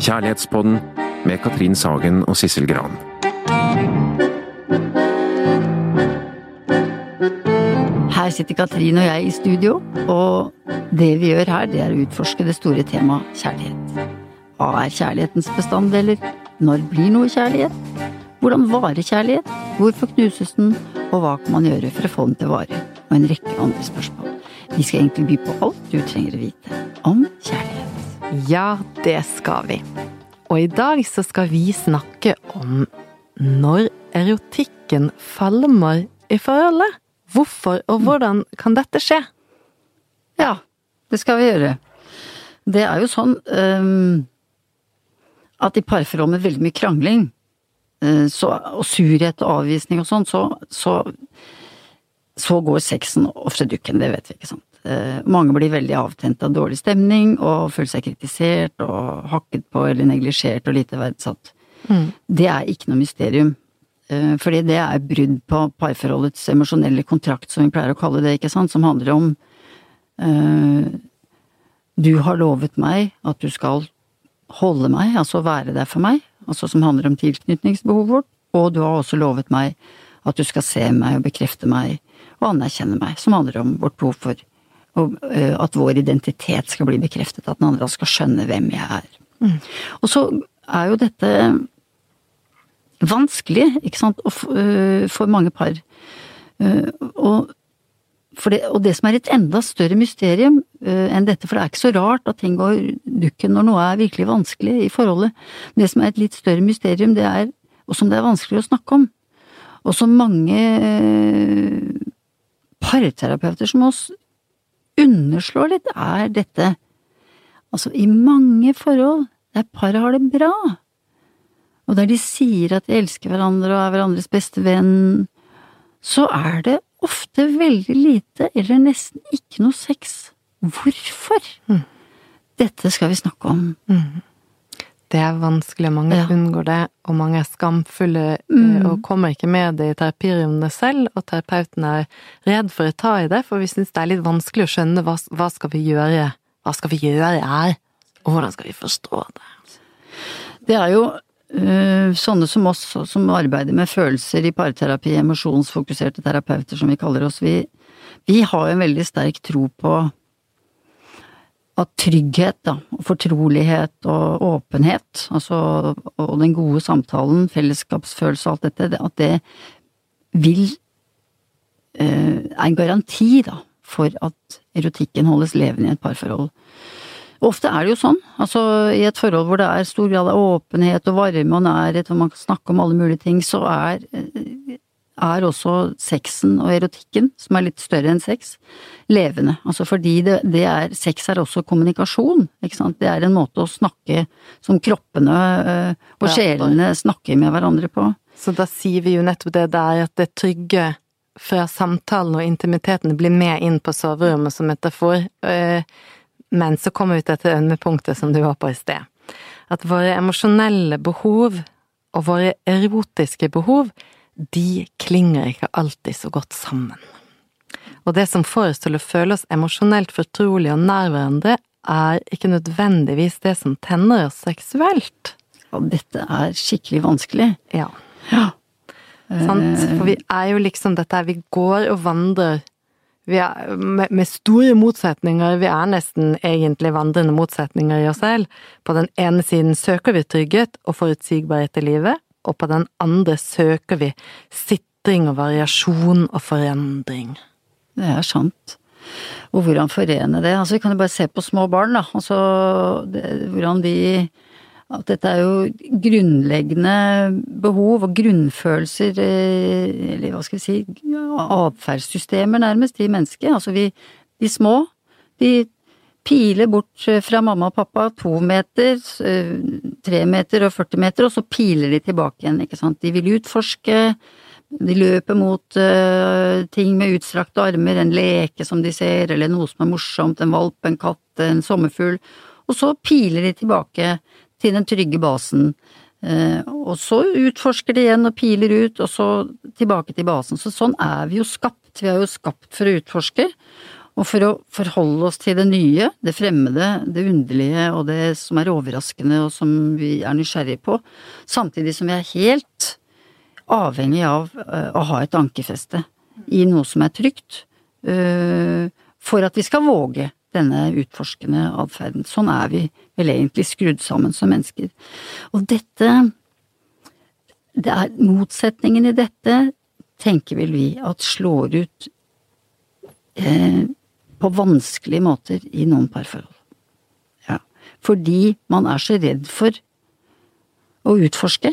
Kjærlighetspodden med Katrin Sagen og Sissel Gran. Her sitter Katrin og jeg i studio, og det vi gjør her, det er å utforske det store temaet kjærlighet. Hva er kjærlighetens bestanddeler? Når blir noe kjærlighet? Hvordan varer kjærlighet? Hvorfor knuses den? Og hva kan man gjøre for å få den til å vare? Og en rekke andre spørsmål. Vi skal egentlig by på alt du trenger å vite om kjærlighet. Ja, det skal vi. Og i dag så skal vi snakke om når erotikken falmer i forholdet. Hvorfor og hvordan kan dette skje? Ja, det skal vi gjøre. Det er jo sånn um, at i parforhold med veldig mye krangling uh, så, og surhet og avvisning og sånn, så, så, så går sexen ofte dukken. Det vet vi, ikke sant. Uh, mange blir veldig avtent av dårlig stemning og føler seg kritisert og hakket på eller neglisjert og lite verdsatt. Mm. Det er ikke noe mysterium. Eh, fordi det er brudd på parforholdets emosjonelle kontrakt, som vi pleier å kalle det, ikke sant, som handler om eh, Du har lovet meg at du skal holde meg, altså være der for meg, altså som handler om tilknytningsbehovet vårt, og du har også lovet meg at du skal se meg og bekrefte meg og anerkjenne meg, som handler om vårt behov for og, uh, at vår identitet skal bli bekreftet, at den andre skal skjønne hvem jeg er. Mm. Og så er jo dette vanskelig, ikke sant, øh, for mange par. Øh, og, det, og det som er et enda større mysterium enn dette, for det er ikke så rart at ting går dukken når noe er virkelig vanskelig i forholdet, men det som er et litt større mysterium, det er, og som det er vanskelig å snakke om, og som mange parterapeuter som oss underslår litt, er dette Altså, i mange forhold der paret har det bra, og der de sier at de elsker hverandre og er hverandres beste venn, så er det ofte veldig lite, eller nesten ikke noe sex. Hvorfor? Mm. Dette skal vi snakke om. Mm. Det er vanskelig, mange ja. unngår det, og mange er skamfulle eh, mm. og kommer ikke med det i terapirommene selv, og terapeuten er redd for å ta i det, for vi syns det er litt vanskelig å skjønne hva, hva skal vi gjøre, hva skal vi gjøre her, og hvordan skal vi forstå det? Det er jo Eh, sånne som oss, som arbeider med følelser i parterapi, emosjonsfokuserte terapeuter som vi kaller oss, vi, vi har en veldig sterk tro på at trygghet, da, og fortrolighet og åpenhet, altså, og den gode samtalen, fellesskapsfølelse og alt dette, at det vil eh, er en garanti, da, for at erotikken holdes levende i et parforhold. Ofte er det jo sånn, altså i et forhold hvor det er stor grad av åpenhet og varme og nærhet, og man kan snakke om alle mulige ting, så er, er også sexen og erotikken, som er litt større enn sex, levende. Altså fordi det, det er Sex er også kommunikasjon, ikke sant. Det er en måte å snakke som kroppene øh, og sjelene snakker med hverandre på. Så da sier vi jo nettopp det der at det trygge fra samtalen og intimiteten blir med inn på soverommet som metafor. Øh, men så kommer vi til dette ømmepunktet som du var på i sted. At våre emosjonelle behov og våre erotiske behov, de klinger ikke alltid så godt sammen. Og det som får oss til å føle oss emosjonelt fortrolige og nær hverandre, er ikke nødvendigvis det som tenner oss seksuelt. Og dette er skikkelig vanskelig. Ja. ja. Sant? For vi er jo liksom dette her, vi går og vandrer vi er med, med, store motsetninger, vi er nesten egentlig vandrende motsetninger i oss selv. På den ene siden søker vi trygghet og forutsigbarhet i livet, og på den andre søker vi sitring og variasjon og forandring. Det er sant. Og hvordan forene det? Altså, vi kan jo bare se på små barn, da. Altså, det, hvordan de at dette er jo grunnleggende behov og grunnfølelser, eh, eller hva skal vi si, atferdssystemer nærmest i mennesket. Altså vi, de små, de piler bort fra mamma og pappa to meter, eh, tre meter og 40 meter, og så piler de tilbake igjen, ikke sant. De vil utforske, de løper mot uh, ting med utstrakte armer, en leke som de ser, eller noe som er morsomt, en valp, en katt, en sommerfugl, og så piler de tilbake til den trygge basen. Eh, og så utforsker de igjen og piler ut, og så tilbake til basen. Så sånn er vi jo skapt. Vi er jo skapt for å utforske. Og for å forholde oss til det nye, det fremmede, det underlige og det som er overraskende og som vi er nysgjerrige på, samtidig som vi er helt avhengig av uh, å ha et ankerfeste i noe som er trygt, uh, for at vi skal våge denne utforskende atferden. Sånn er vi vel egentlig skrudd sammen som mennesker. Og dette det er Motsetningen i dette tenker vel vi at slår ut eh, på vanskelige måter i noen parforhold. Ja. Fordi man er så redd for å utforske.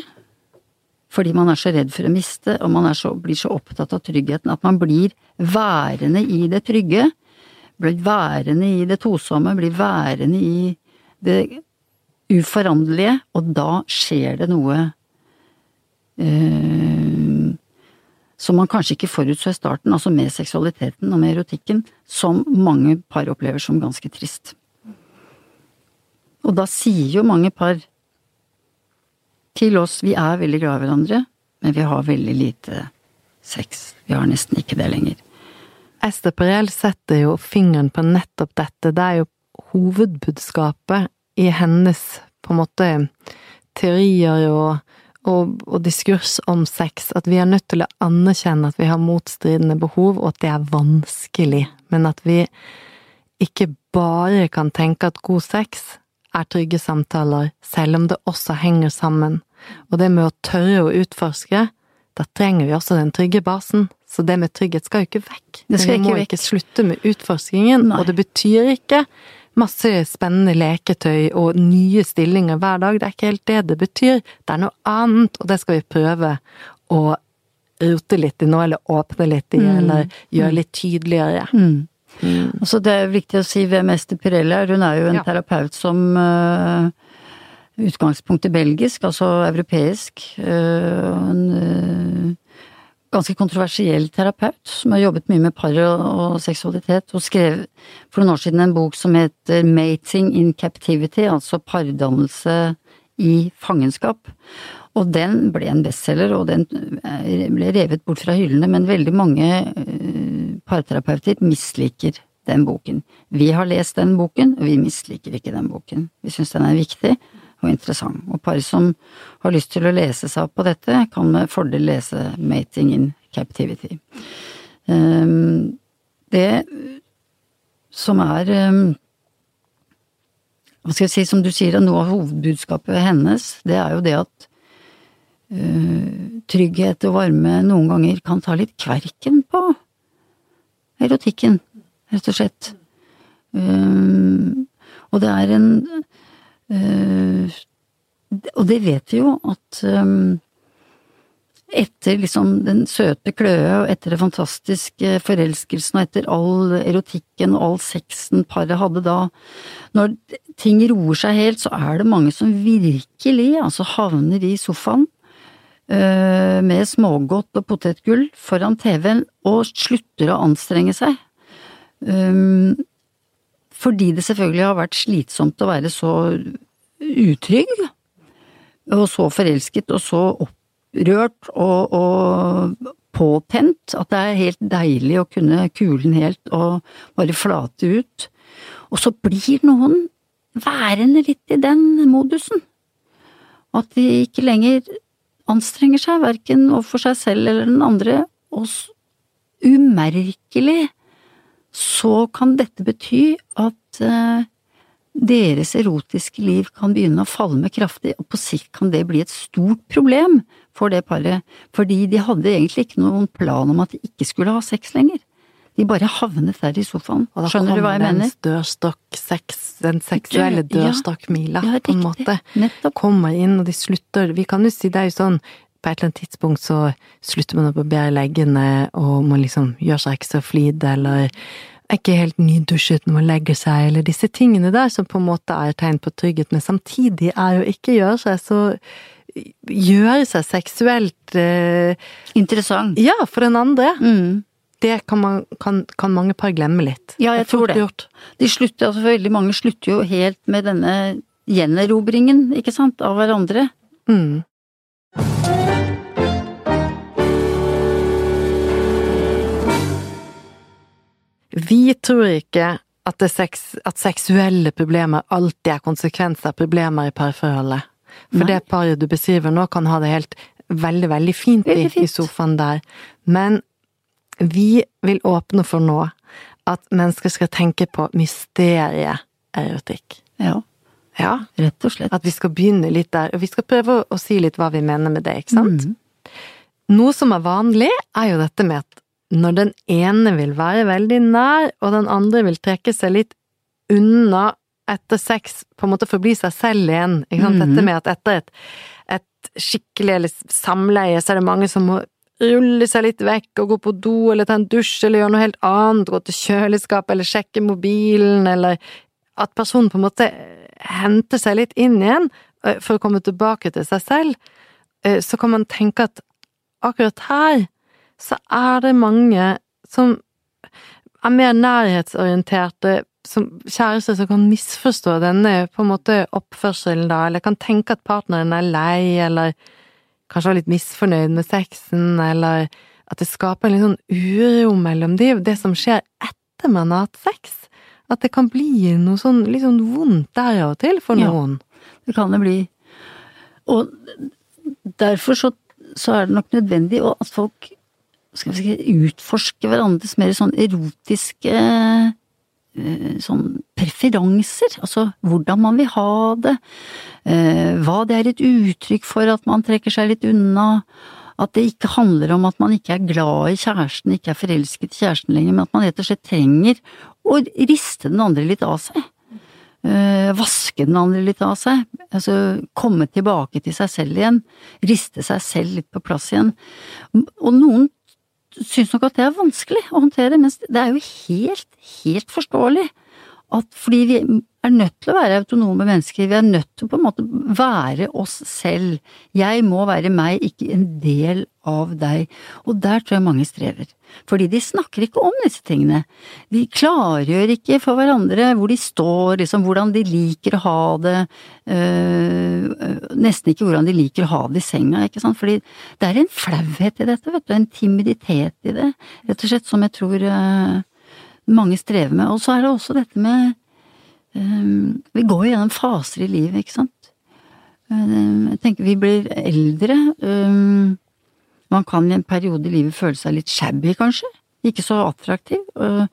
Fordi man er så redd for å miste, og man så, blir så opptatt av tryggheten at man blir værende i det trygge. Blir værende i det tosomme, blir værende i det uforanderlige, og da skjer det noe eh, som man kanskje ikke forutså i starten, altså med seksualiteten og med erotikken, som mange par opplever som ganske trist. Og da sier jo mange par til oss vi er veldig glad i hverandre, men vi har veldig lite sex. Vi har nesten ikke det lenger. Esther Perel setter jo fingeren på nettopp dette. Det er jo hovedbudskapet i hennes på en måte teorier og og, og, diskurs om sex, at vi er nødt til å anerkjenne at vi har motstridende behov, og at det er vanskelig, men at vi ikke bare kan tenke at god sex er trygge samtaler, selv om det også henger sammen. Og det med å tørre å utforske, da trenger vi også den trygge basen. Så det med trygghet skal jo ikke vekk. Det skal vi må ikke ikke slutte med utforskingen, Nei. og det betyr ikke masse spennende leketøy og nye stillinger hver dag. Det er ikke helt det det betyr. Det er noe annet, og det skal vi prøve å rote litt i nå, eller åpne litt i, Mm. eller gjøre litt tydeligere. Mm. Mm. Altså det er viktig å si hvem Ester Pirelli er. Hun er jo en Ja. terapeut som uh, i belgisk, altså europeisk. Uh, en uh, ganske kontroversiell terapeut som har jobbet mye med par og, og seksualitet. Hun skrev for noen år siden en bok som heter Mating in Captivity, altså pardannelse i fangenskap. Og den ble en bestselger, og den eh, ble revet bort fra hyllene, men veldig mange eh, parterapeuter misliker den boken. Vi har lest den boken, og vi misliker ikke den boken. Vi syns den er viktig og interessant. Og par som har lyst til å lese seg opp på dette, kan med fordel lese Mating in Captivity. Um, det som er um, Hva skal jeg si, som du sier, noe av hovedbudskapet hennes, det er jo det at uh, trygghet og varme noen ganger kan ta litt kverken på erotikken, rett og slett. Um, og det er en Og det vet vi jo at um, etter liksom den søte kløe, og etter det fantastiske forelskelsen, og etter all erotikken og all sexen paret hadde da, når ting roer seg helt, så er det mange som virkelig altså havner i sofaen øh, med smågodt og potetgull foran TV-en og slutter å anstrenge seg. Um, fordi det selvfølgelig har vært slitsomt å være så utrygg, og så forelsket og så opprørt og, og påtent at det er helt deilig å kunne kulen helt og bare flate ut. Og så blir noen værende litt i den modusen. At de ikke lenger anstrenger seg, verken overfor seg selv eller den andre, og umerkelig så kan dette bety at eh, deres erotiske liv kan begynne å falme kraftig, og på sikt kan det bli et stort problem for det paret, fordi de hadde egentlig ikke noen plan om at de ikke skulle ha sex lenger. De bare havnet der i sofaen. Skjønner du hva jeg kommer den mener? dørstokk sex, den seksuelle Ja, dørstokkmila, Ja, på en måte. Nettopp. Kommer inn, og de slutter Vi kan jo si det er jo sånn på et eller annet tidspunkt så slutter man å barbere leggene, og man liksom gjør seg ekstra flid, eller er ikke helt nydusjet når man legger seg, eller disse tingene der som på en måte er tegn på trygghet, men samtidig er jo ikke gjøre seg så Gjøre seg seksuelt eh, Interessant. Ja, for den andre. Mm. Det kan, man, kan, kan mange par glemme litt. Ja, jeg tror det. De slutter, altså veldig mange slutter jo helt med denne gjenerobringen, ikke sant, av hverandre. Mm. Vi tror ikke at, det sex, at seksuelle problemer alltid er konsekvenser av problemer i parforholdet. For Nei. det paret du beskriver nå, kan ha det helt veldig, veldig fint, Veldig i, i sofaen der. Men vi vil åpne for nå at mennesker skal tenke på mysterieerotikk. Ja, Ja, rett og slett. at vi skal begynne litt der, og vi skal prøve å si litt hva vi mener med det, ikke sant? Mm. Noe som er vanlig, er jo dette med at når den ene vil være veldig nær, og den andre vil trekke seg litt unna etter sex, på en måte forbli seg selv igjen, ikke sant? Mhm. Dette med at etter et, et skikkelig samleie, så er det mange som må rulle seg litt vekk og gå på do eller ta en dusj eller gjøre noe helt annet, gå til kjøleskapet eller sjekke mobilen, eller at personen på en måte henter seg litt inn igjen eh, for å komme tilbake til seg selv, eh, så kan man tenke at akkurat her så er det mange som er mer nærhetsorienterte, som kjærester som kan misforstå denne på en måte oppførselen da, eller kan tenke at partneren er lei, eller kanskje var litt misfornøyd med sexen, eller at det skaper en litt sånn uro mellom de, det som skjer etter man har hatt sex. At det kan bli noe sånn litt sånn vondt der av og til for Ja. noen. Det kan det bli. Og derfor så, så er det nok nødvendig at folk skal vi si, utforske hverandres mer sånn erotiske eh, sånn preferanser. Altså hvordan man vil ha det. eh, Hva det er et uttrykk for at man trekker seg litt unna. At det ikke handler om at man ikke er glad i kjæresten, ikke er forelsket i kjæresten lenger, men at man rett og slett trenger å riste den andre litt av seg. Eh, vaske den andre litt av seg. Altså komme tilbake til seg selv igjen. Riste seg selv litt på plass igjen. Og noen syns nok at det er vanskelig å håndtere, mens det er jo helt, helt forståelig. At fordi vi er nødt til å være autonome mennesker, vi er nødt til å på en måte være oss selv. Jeg må være meg, ikke en del av deg. Og der tror jeg mange strever. Fordi de snakker ikke om disse tingene. De klargjør ikke for hverandre hvor de står, liksom hvordan de liker å ha det. øh, nesten ikke hvordan de liker å ha det i senga, ikke sant. Fordi det er en flauhet i dette, vet du. En timiditet i det. Rett og slett som jeg tror øh, mange strever med. Og så er det også dette med um, Vi går jo gjennom faser i livet, ikke sant. Øh, Jeg tenker vi blir eldre. Um, Man kan i en periode i livet føle seg litt shabby, kanskje. Ikke så attraktiv. Og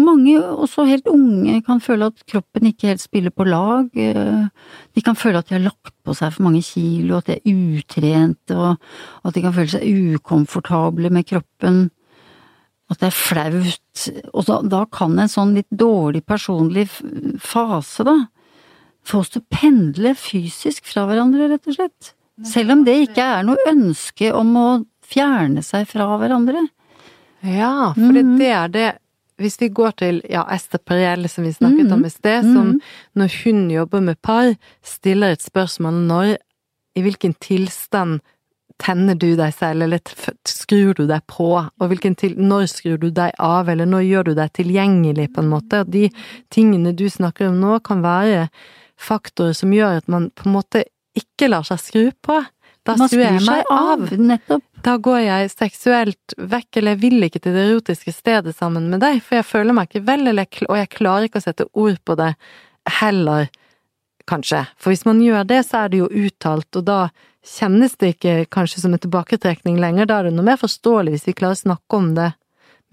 mange, også helt unge, kan føle at kroppen ikke helt spiller på lag. De kan føle at de har lagt på seg for mange kilo, at de er utrente, og at de kan føle seg ukomfortable med kroppen. At det er flaut. Og da, da kan en sånn litt dårlig personlig fase, da, få oss til å pendle fysisk fra hverandre, rett og slett. Selv om det ikke er noe ønske om å fjerne seg fra hverandre. Ja, for det, Mhm. det er det Hvis vi går til ja, Esther Perel, som vi snakket Mhm. om i sted, som Mhm. når hun jobber med par, stiller et spørsmål når I hvilken tilstand tenner du deg selv, eller skrur du deg på, og til, når skrur du deg av, eller når gjør du deg tilgjengelig, på en måte. Og de tingene du snakker om nå, kan være faktorer som gjør at man på en måte ikke lar seg skru på. Da skrur jeg meg av, nettopp. da går jeg seksuelt vekk, eller jeg vil ikke til det erotiske stedet sammen med deg, for jeg føler meg ikke vel, jeg, og jeg klarer ikke å sette ord på det heller, kanskje. For hvis man gjør det, så er det jo uttalt, og da kjennes det ikke kanskje som en tilbaketrekning lenger, da er det noe mer forståelig hvis vi klarer å snakke om det.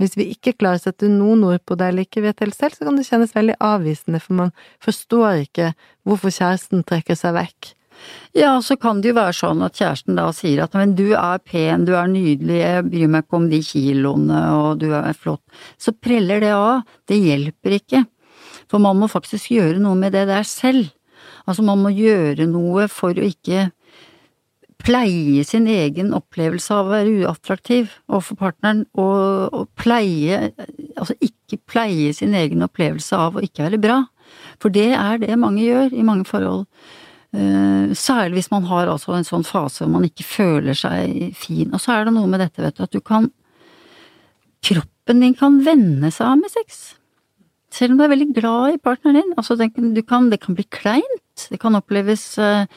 Hvis vi ikke klarer å sette noen ord på det eller ikke vet helt selv, så kan det kjennes veldig avvisende, for man forstår ikke hvorfor kjæresten trekker seg vekk. Ja, så kan det jo være sånn at kjæresten da sier at men du er pen, du er nydelig, jeg bryr meg ikke om de kiloene, og du er flott. Så preller det av. Det hjelper ikke. For man må faktisk gjøre noe med det der selv. Altså man må gjøre noe for å ikke pleie sin egen opplevelse av å være uattraktiv overfor partneren, og, og pleie Altså ikke pleie sin egen opplevelse av å ikke være bra. For det er det mange gjør i mange forhold. Eh, Særlig hvis man har altså en sånn fase hvor man ikke føler seg fin. Og så er det noe med dette, vet du, at du kan Kroppen din kan venne seg av med sex. Selv om du er veldig glad i partneren din. Altså, kan, det kan bli kleint. Det kan oppleves eh,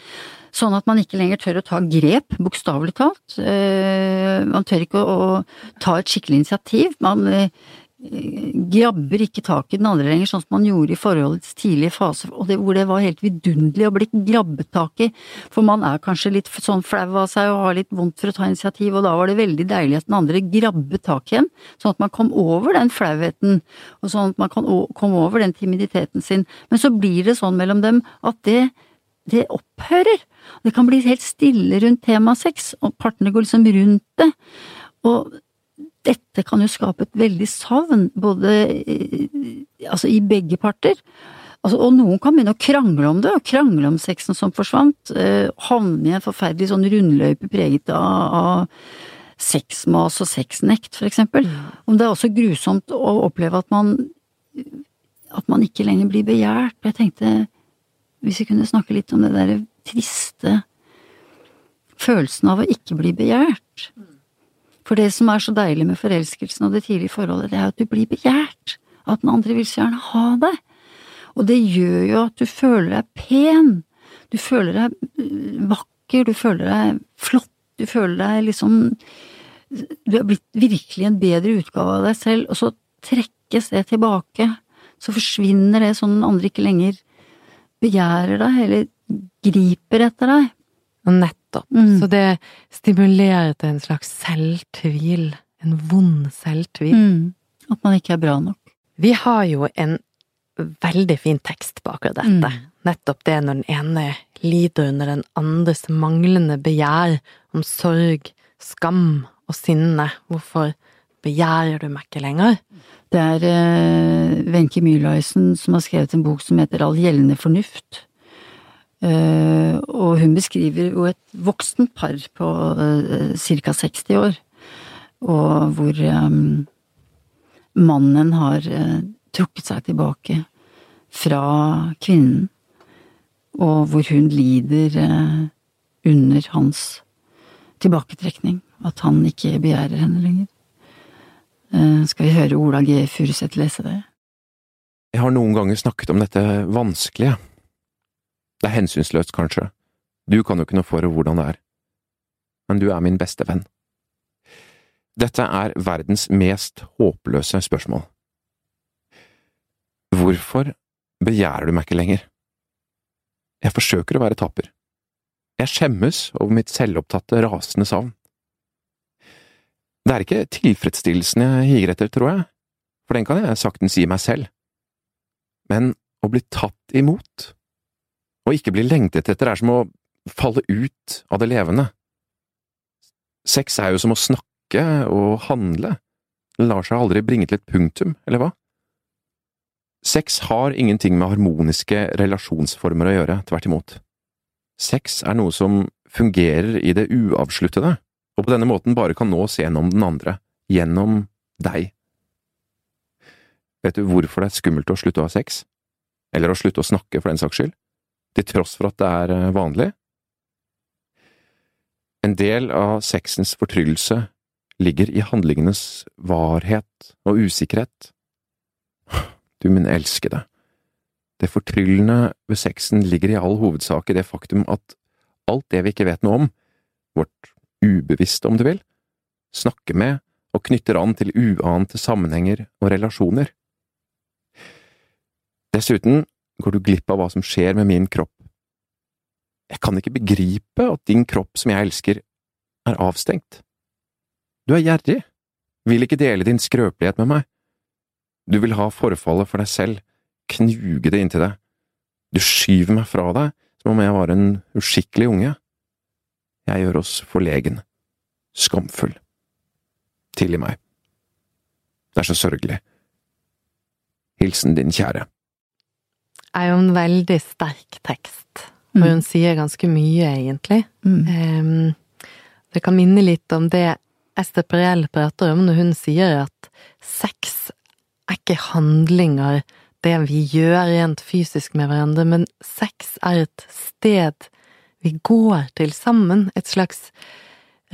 sånn at man ikke lenger tør å ta grep, bokstavelig talt. Eh, man tør ikke å, å ta et skikkelig initiativ. Man eh, grabber ikke tak i den andre lenger, sånn som man gjorde i forholdets tidlige fase, og det, hvor det var helt vidunderlig å bli grabbet tak i, for man er kanskje litt sånn flau av seg og har litt vondt for å ta initiativ, og da var det veldig deilig at den andre grabbet tak i en, sånn at man kom over den flauheten, og sånn at man kan komme over den timiditeten sin, men så blir det sånn mellom dem at det det opphører. Det kan bli helt stille rundt tema sex, og partene går liksom rundt det. Og dette kan jo skape et veldig savn, både altså i begge parter. Altså, og noen kan begynne å krangle om det, og krangle om sexen som forsvant. Eh, havne i en forferdelig sånn rundløype preget av, av sexmas og sexnekt, for eksempel. Mm. Om det er også grusomt å oppleve at man at man ikke lenger blir begjært. Jeg tenkte, hvis vi kunne snakke litt om det derre triste følelsen av å ikke bli begjært. For det som er så deilig med forelskelsen og det tidlige forholdet, det er at du blir begjært. At den andre vil så gjerne ha deg. Og det gjør jo at du føler deg pen. Du føler deg øh, vakker, du føler deg flott, du føler deg liksom Du er blitt virkelig en bedre utgave av deg selv, og så trekkes det tilbake. Så forsvinner det sånn den andre ikke lenger begjærer deg, eller griper etter deg. Og nettopp. Mm. Så det stimulerer til en slags selvtvil. En vond selvtvil. Mm. At man ikke er bra nok. Vi har jo en veldig fin tekst bak dette. Mm. Nettopp det når den ene lider under den andres manglende begjær om sorg, skam og sinne. Hvorfor begjærer du meg ikke lenger? Det er eh, Wenche Myhlaisen som har skrevet en bok som heter All gjeldende fornuft. Uh, og hun beskriver jo et voksent par på uh, ca. 60 år, og hvor um, mannen har trukket seg tilbake fra kvinnen, og hvor hun lider under hans tilbaketrekning, at han ikke begjærer henne lenger. skal vi høre Ola G. Furuseth lese det? Jeg har noen ganger snakket om dette vanskelige det er hensynsløst, kanskje. Du kan jo ikke noe for hvordan det er. Men du er min beste venn. Dette er verdens mest håpløse spørsmål. Hvorfor begjærer du meg ikke lenger? Jeg forsøker å være tapper. Jeg skjemmes over mitt selvopptatte, rasende savn. Det er ikke tilfredsstillelsen jeg higer etter, tror jeg, for den kan jeg saktens gi meg selv, men å bli tatt imot, å ikke bli lengtet etter er som å falle ut av det levende. Sex er jo som å snakke og handle, det lar seg aldri bringe til et punktum, eller hva? Sex har ingenting med harmoniske relasjonsformer å gjøre, tvert imot. Sex er noe som fungerer i det uavsluttede, og på denne måten bare kan nås gjennom den andre, gjennom deg. Vet du hvorfor det er skummelt å slutte å ha sex? Eller å slutte å snakke, for den saks skyld? Til tross for at det er eh, vanlig. En del av sexens fortryllelse ligger i handlingenes varhet og usikkerhet. Du min elskede, det fortryllende ved sexen ligger i all hovedsak i det faktum at alt det vi ikke vet noe om, vårt ubevisste om du vil, snakker med og knytter an til uante sammenhenger og relasjoner. Dessuten går du glipp av hva som skjer med min kropp. Jeg kan ikke begripe at din kropp som jeg elsker, er avstengt. Du er gjerrig, vil ikke dele din skrøpelighet med meg. Du vil ha forfallet for deg selv, knuge det inntil deg. Du skyver meg fra deg som om jeg var en uskikkelig unge. Jeg gjør oss forlegen, skamfull. Tilgi meg. Det er så sørgelig. Hilsen din kjære er jo en veldig sterk tekst, og mm. hun sier ganske mye, egentlig. Mm. Um, det kan minne litt om det Esther Perel prater om når hun sier at sex er ikke handlinger, det vi gjør rent fysisk med hverandre, men sex er et sted vi går til sammen, et slags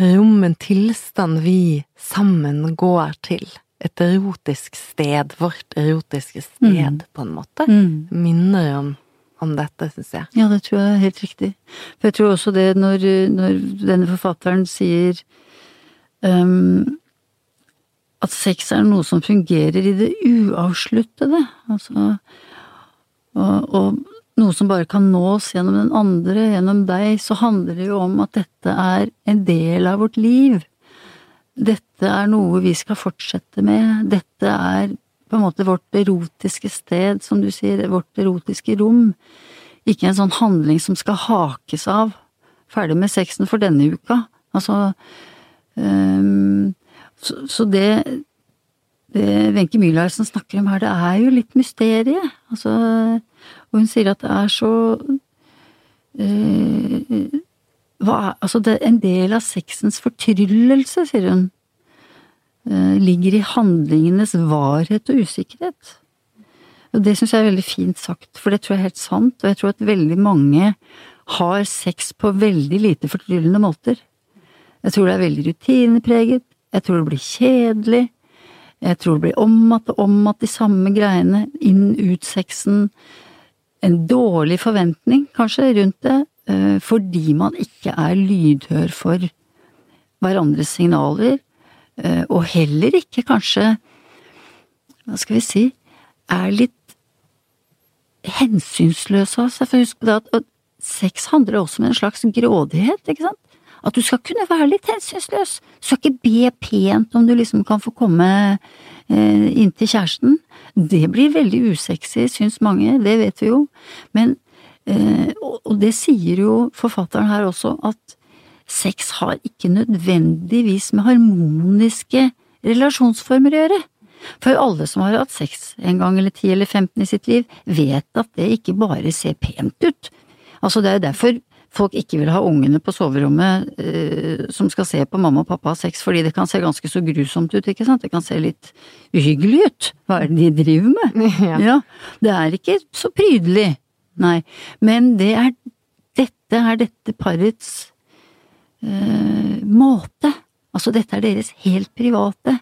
rom, en tilstand vi sammen går til et erotisk sted, vårt erotiske sted, mm. på en måte. Mm. Minner om, om dette, syns jeg. Ja, det tror jeg er helt riktig. For jeg tror også det når, når denne forfatteren sier um, at sex er noe som fungerer i det uavsluttede. Altså, og, og noe som bare kan nås gjennom den andre, gjennom deg, så handler det jo om at dette er en del av vårt liv. Dette er noe vi skal fortsette med. Dette er på en måte vårt erotiske sted, som du sier, vårt erotiske rom. Ikke en sånn handling som skal hakes av. Ferdig med sexen for denne uka. Altså um, så, så, det det Wenche Mühlhausen snakker om her, det er jo litt mysterie. Altså, og hun sier at det er så uh, hva, Altså, det, en del av sexens fortryllelse, sier hun, uh, ligger i handlingenes varhet og usikkerhet. Og det syns jeg er veldig fint sagt, for det tror jeg er helt sant, og jeg tror at veldig mange har sex på veldig lite fortryllende måter. Jeg tror det er veldig rutinepreget, jeg tror det blir kjedelig, jeg tror det blir om att og om att de samme greiene, inn, ut sexen, en dårlig forventning kanskje rundt det, eh, fordi man ikke er lydhør for hverandres signaler, eh, og heller ikke kanskje, hva skal vi si, er litt hensynsløse av seg, for husk på det at sex handler også om en slags grådighet, ikke sant? At du skal kunne være litt hensynsløs. Du skal ikke be pent om du liksom kan få komme eh, inn til kjæresten. Det blir veldig usexy, syns mange, det vet vi jo. Men, eh, og det sier jo forfatteren her også, at sex har ikke nødvendigvis med harmoniske relasjonsformer å gjøre. For alle som har hatt sex en gang eller ti eller femten i sitt liv, vet at det ikke bare ser pent ut. Altså, det er jo derfor folk ikke vil ha ungene på soverommet eh, som skal se på mamma og pappa ha sex, fordi det kan se ganske så grusomt ut, ikke sant, det kan se litt uhyggelig ut, hva er det de driver med? Ja. ja det er ikke så prydelig, nei, men det er, dette er dette parets eh, måte, altså dette er deres helt private,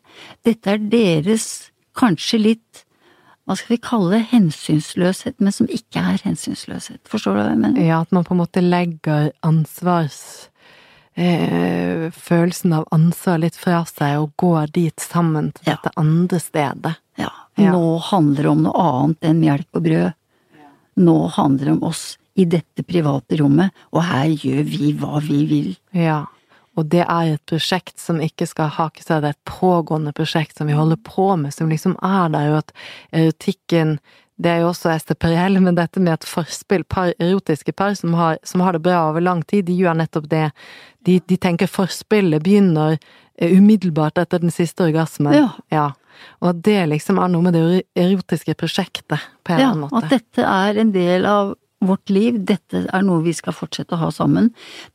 dette er deres kanskje litt hva skal vi kalle det, hensynsløshet, men som ikke er hensynsløshet. Forstår du hva jeg mener? Ja, at man på en måte legger ansvars... Eh, følelsen av ansvar litt fra seg og går dit sammen til ja. dette andre stedet. Ja. ja. Nå handler det om noe annet enn melk og brød. Nå handler det om oss i dette private rommet, og her gjør vi hva vi vil. Ja. Og det er et prosjekt som ikke skal hake seg, det er et pågående prosjekt som vi holder på med, som liksom er der, og at erotikken det er jo også STPL, men dette med et forspill, par, erotiske par som har, som har, det bra over lang tid, de gjør nettopp det. De, de tenker forspillet begynner eh, umiddelbart etter den siste orgasmen. Ja. ja. Og at det liksom er noe med det erotiske prosjektet, på en ja, eller annen måte. Ja, at dette er en del av vårt liv, dette er noe vi skal fortsette å ha sammen.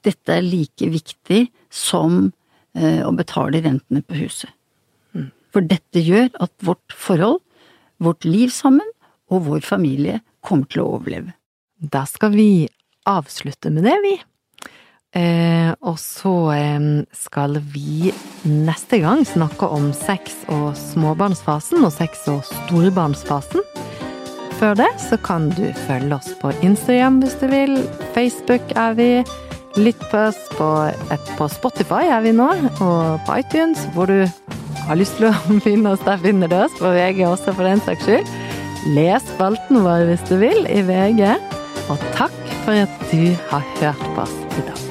Dette er like viktig som eh, å betale rentene på huset. Mm. For dette gjør at vårt forhold, vårt liv sammen og vår familie kommer til å overleve. Da skal vi avslutte med det, vi. Eh, og så eh, skal vi neste gang snakke om sex og småbarnsfasen og sex og storbarnsfasen. Før det så kan du følge oss på Instagram hvis du vil. Facebook er vi. Lytt på oss på, et, på Spotify er vi nå, og på iTunes, hvor du har lyst til å finne oss. Der finner du oss, på VG også, for den saks skyld. Les spalten vår hvis du vil, i VG. Og takk for at du har hørt på oss i dag.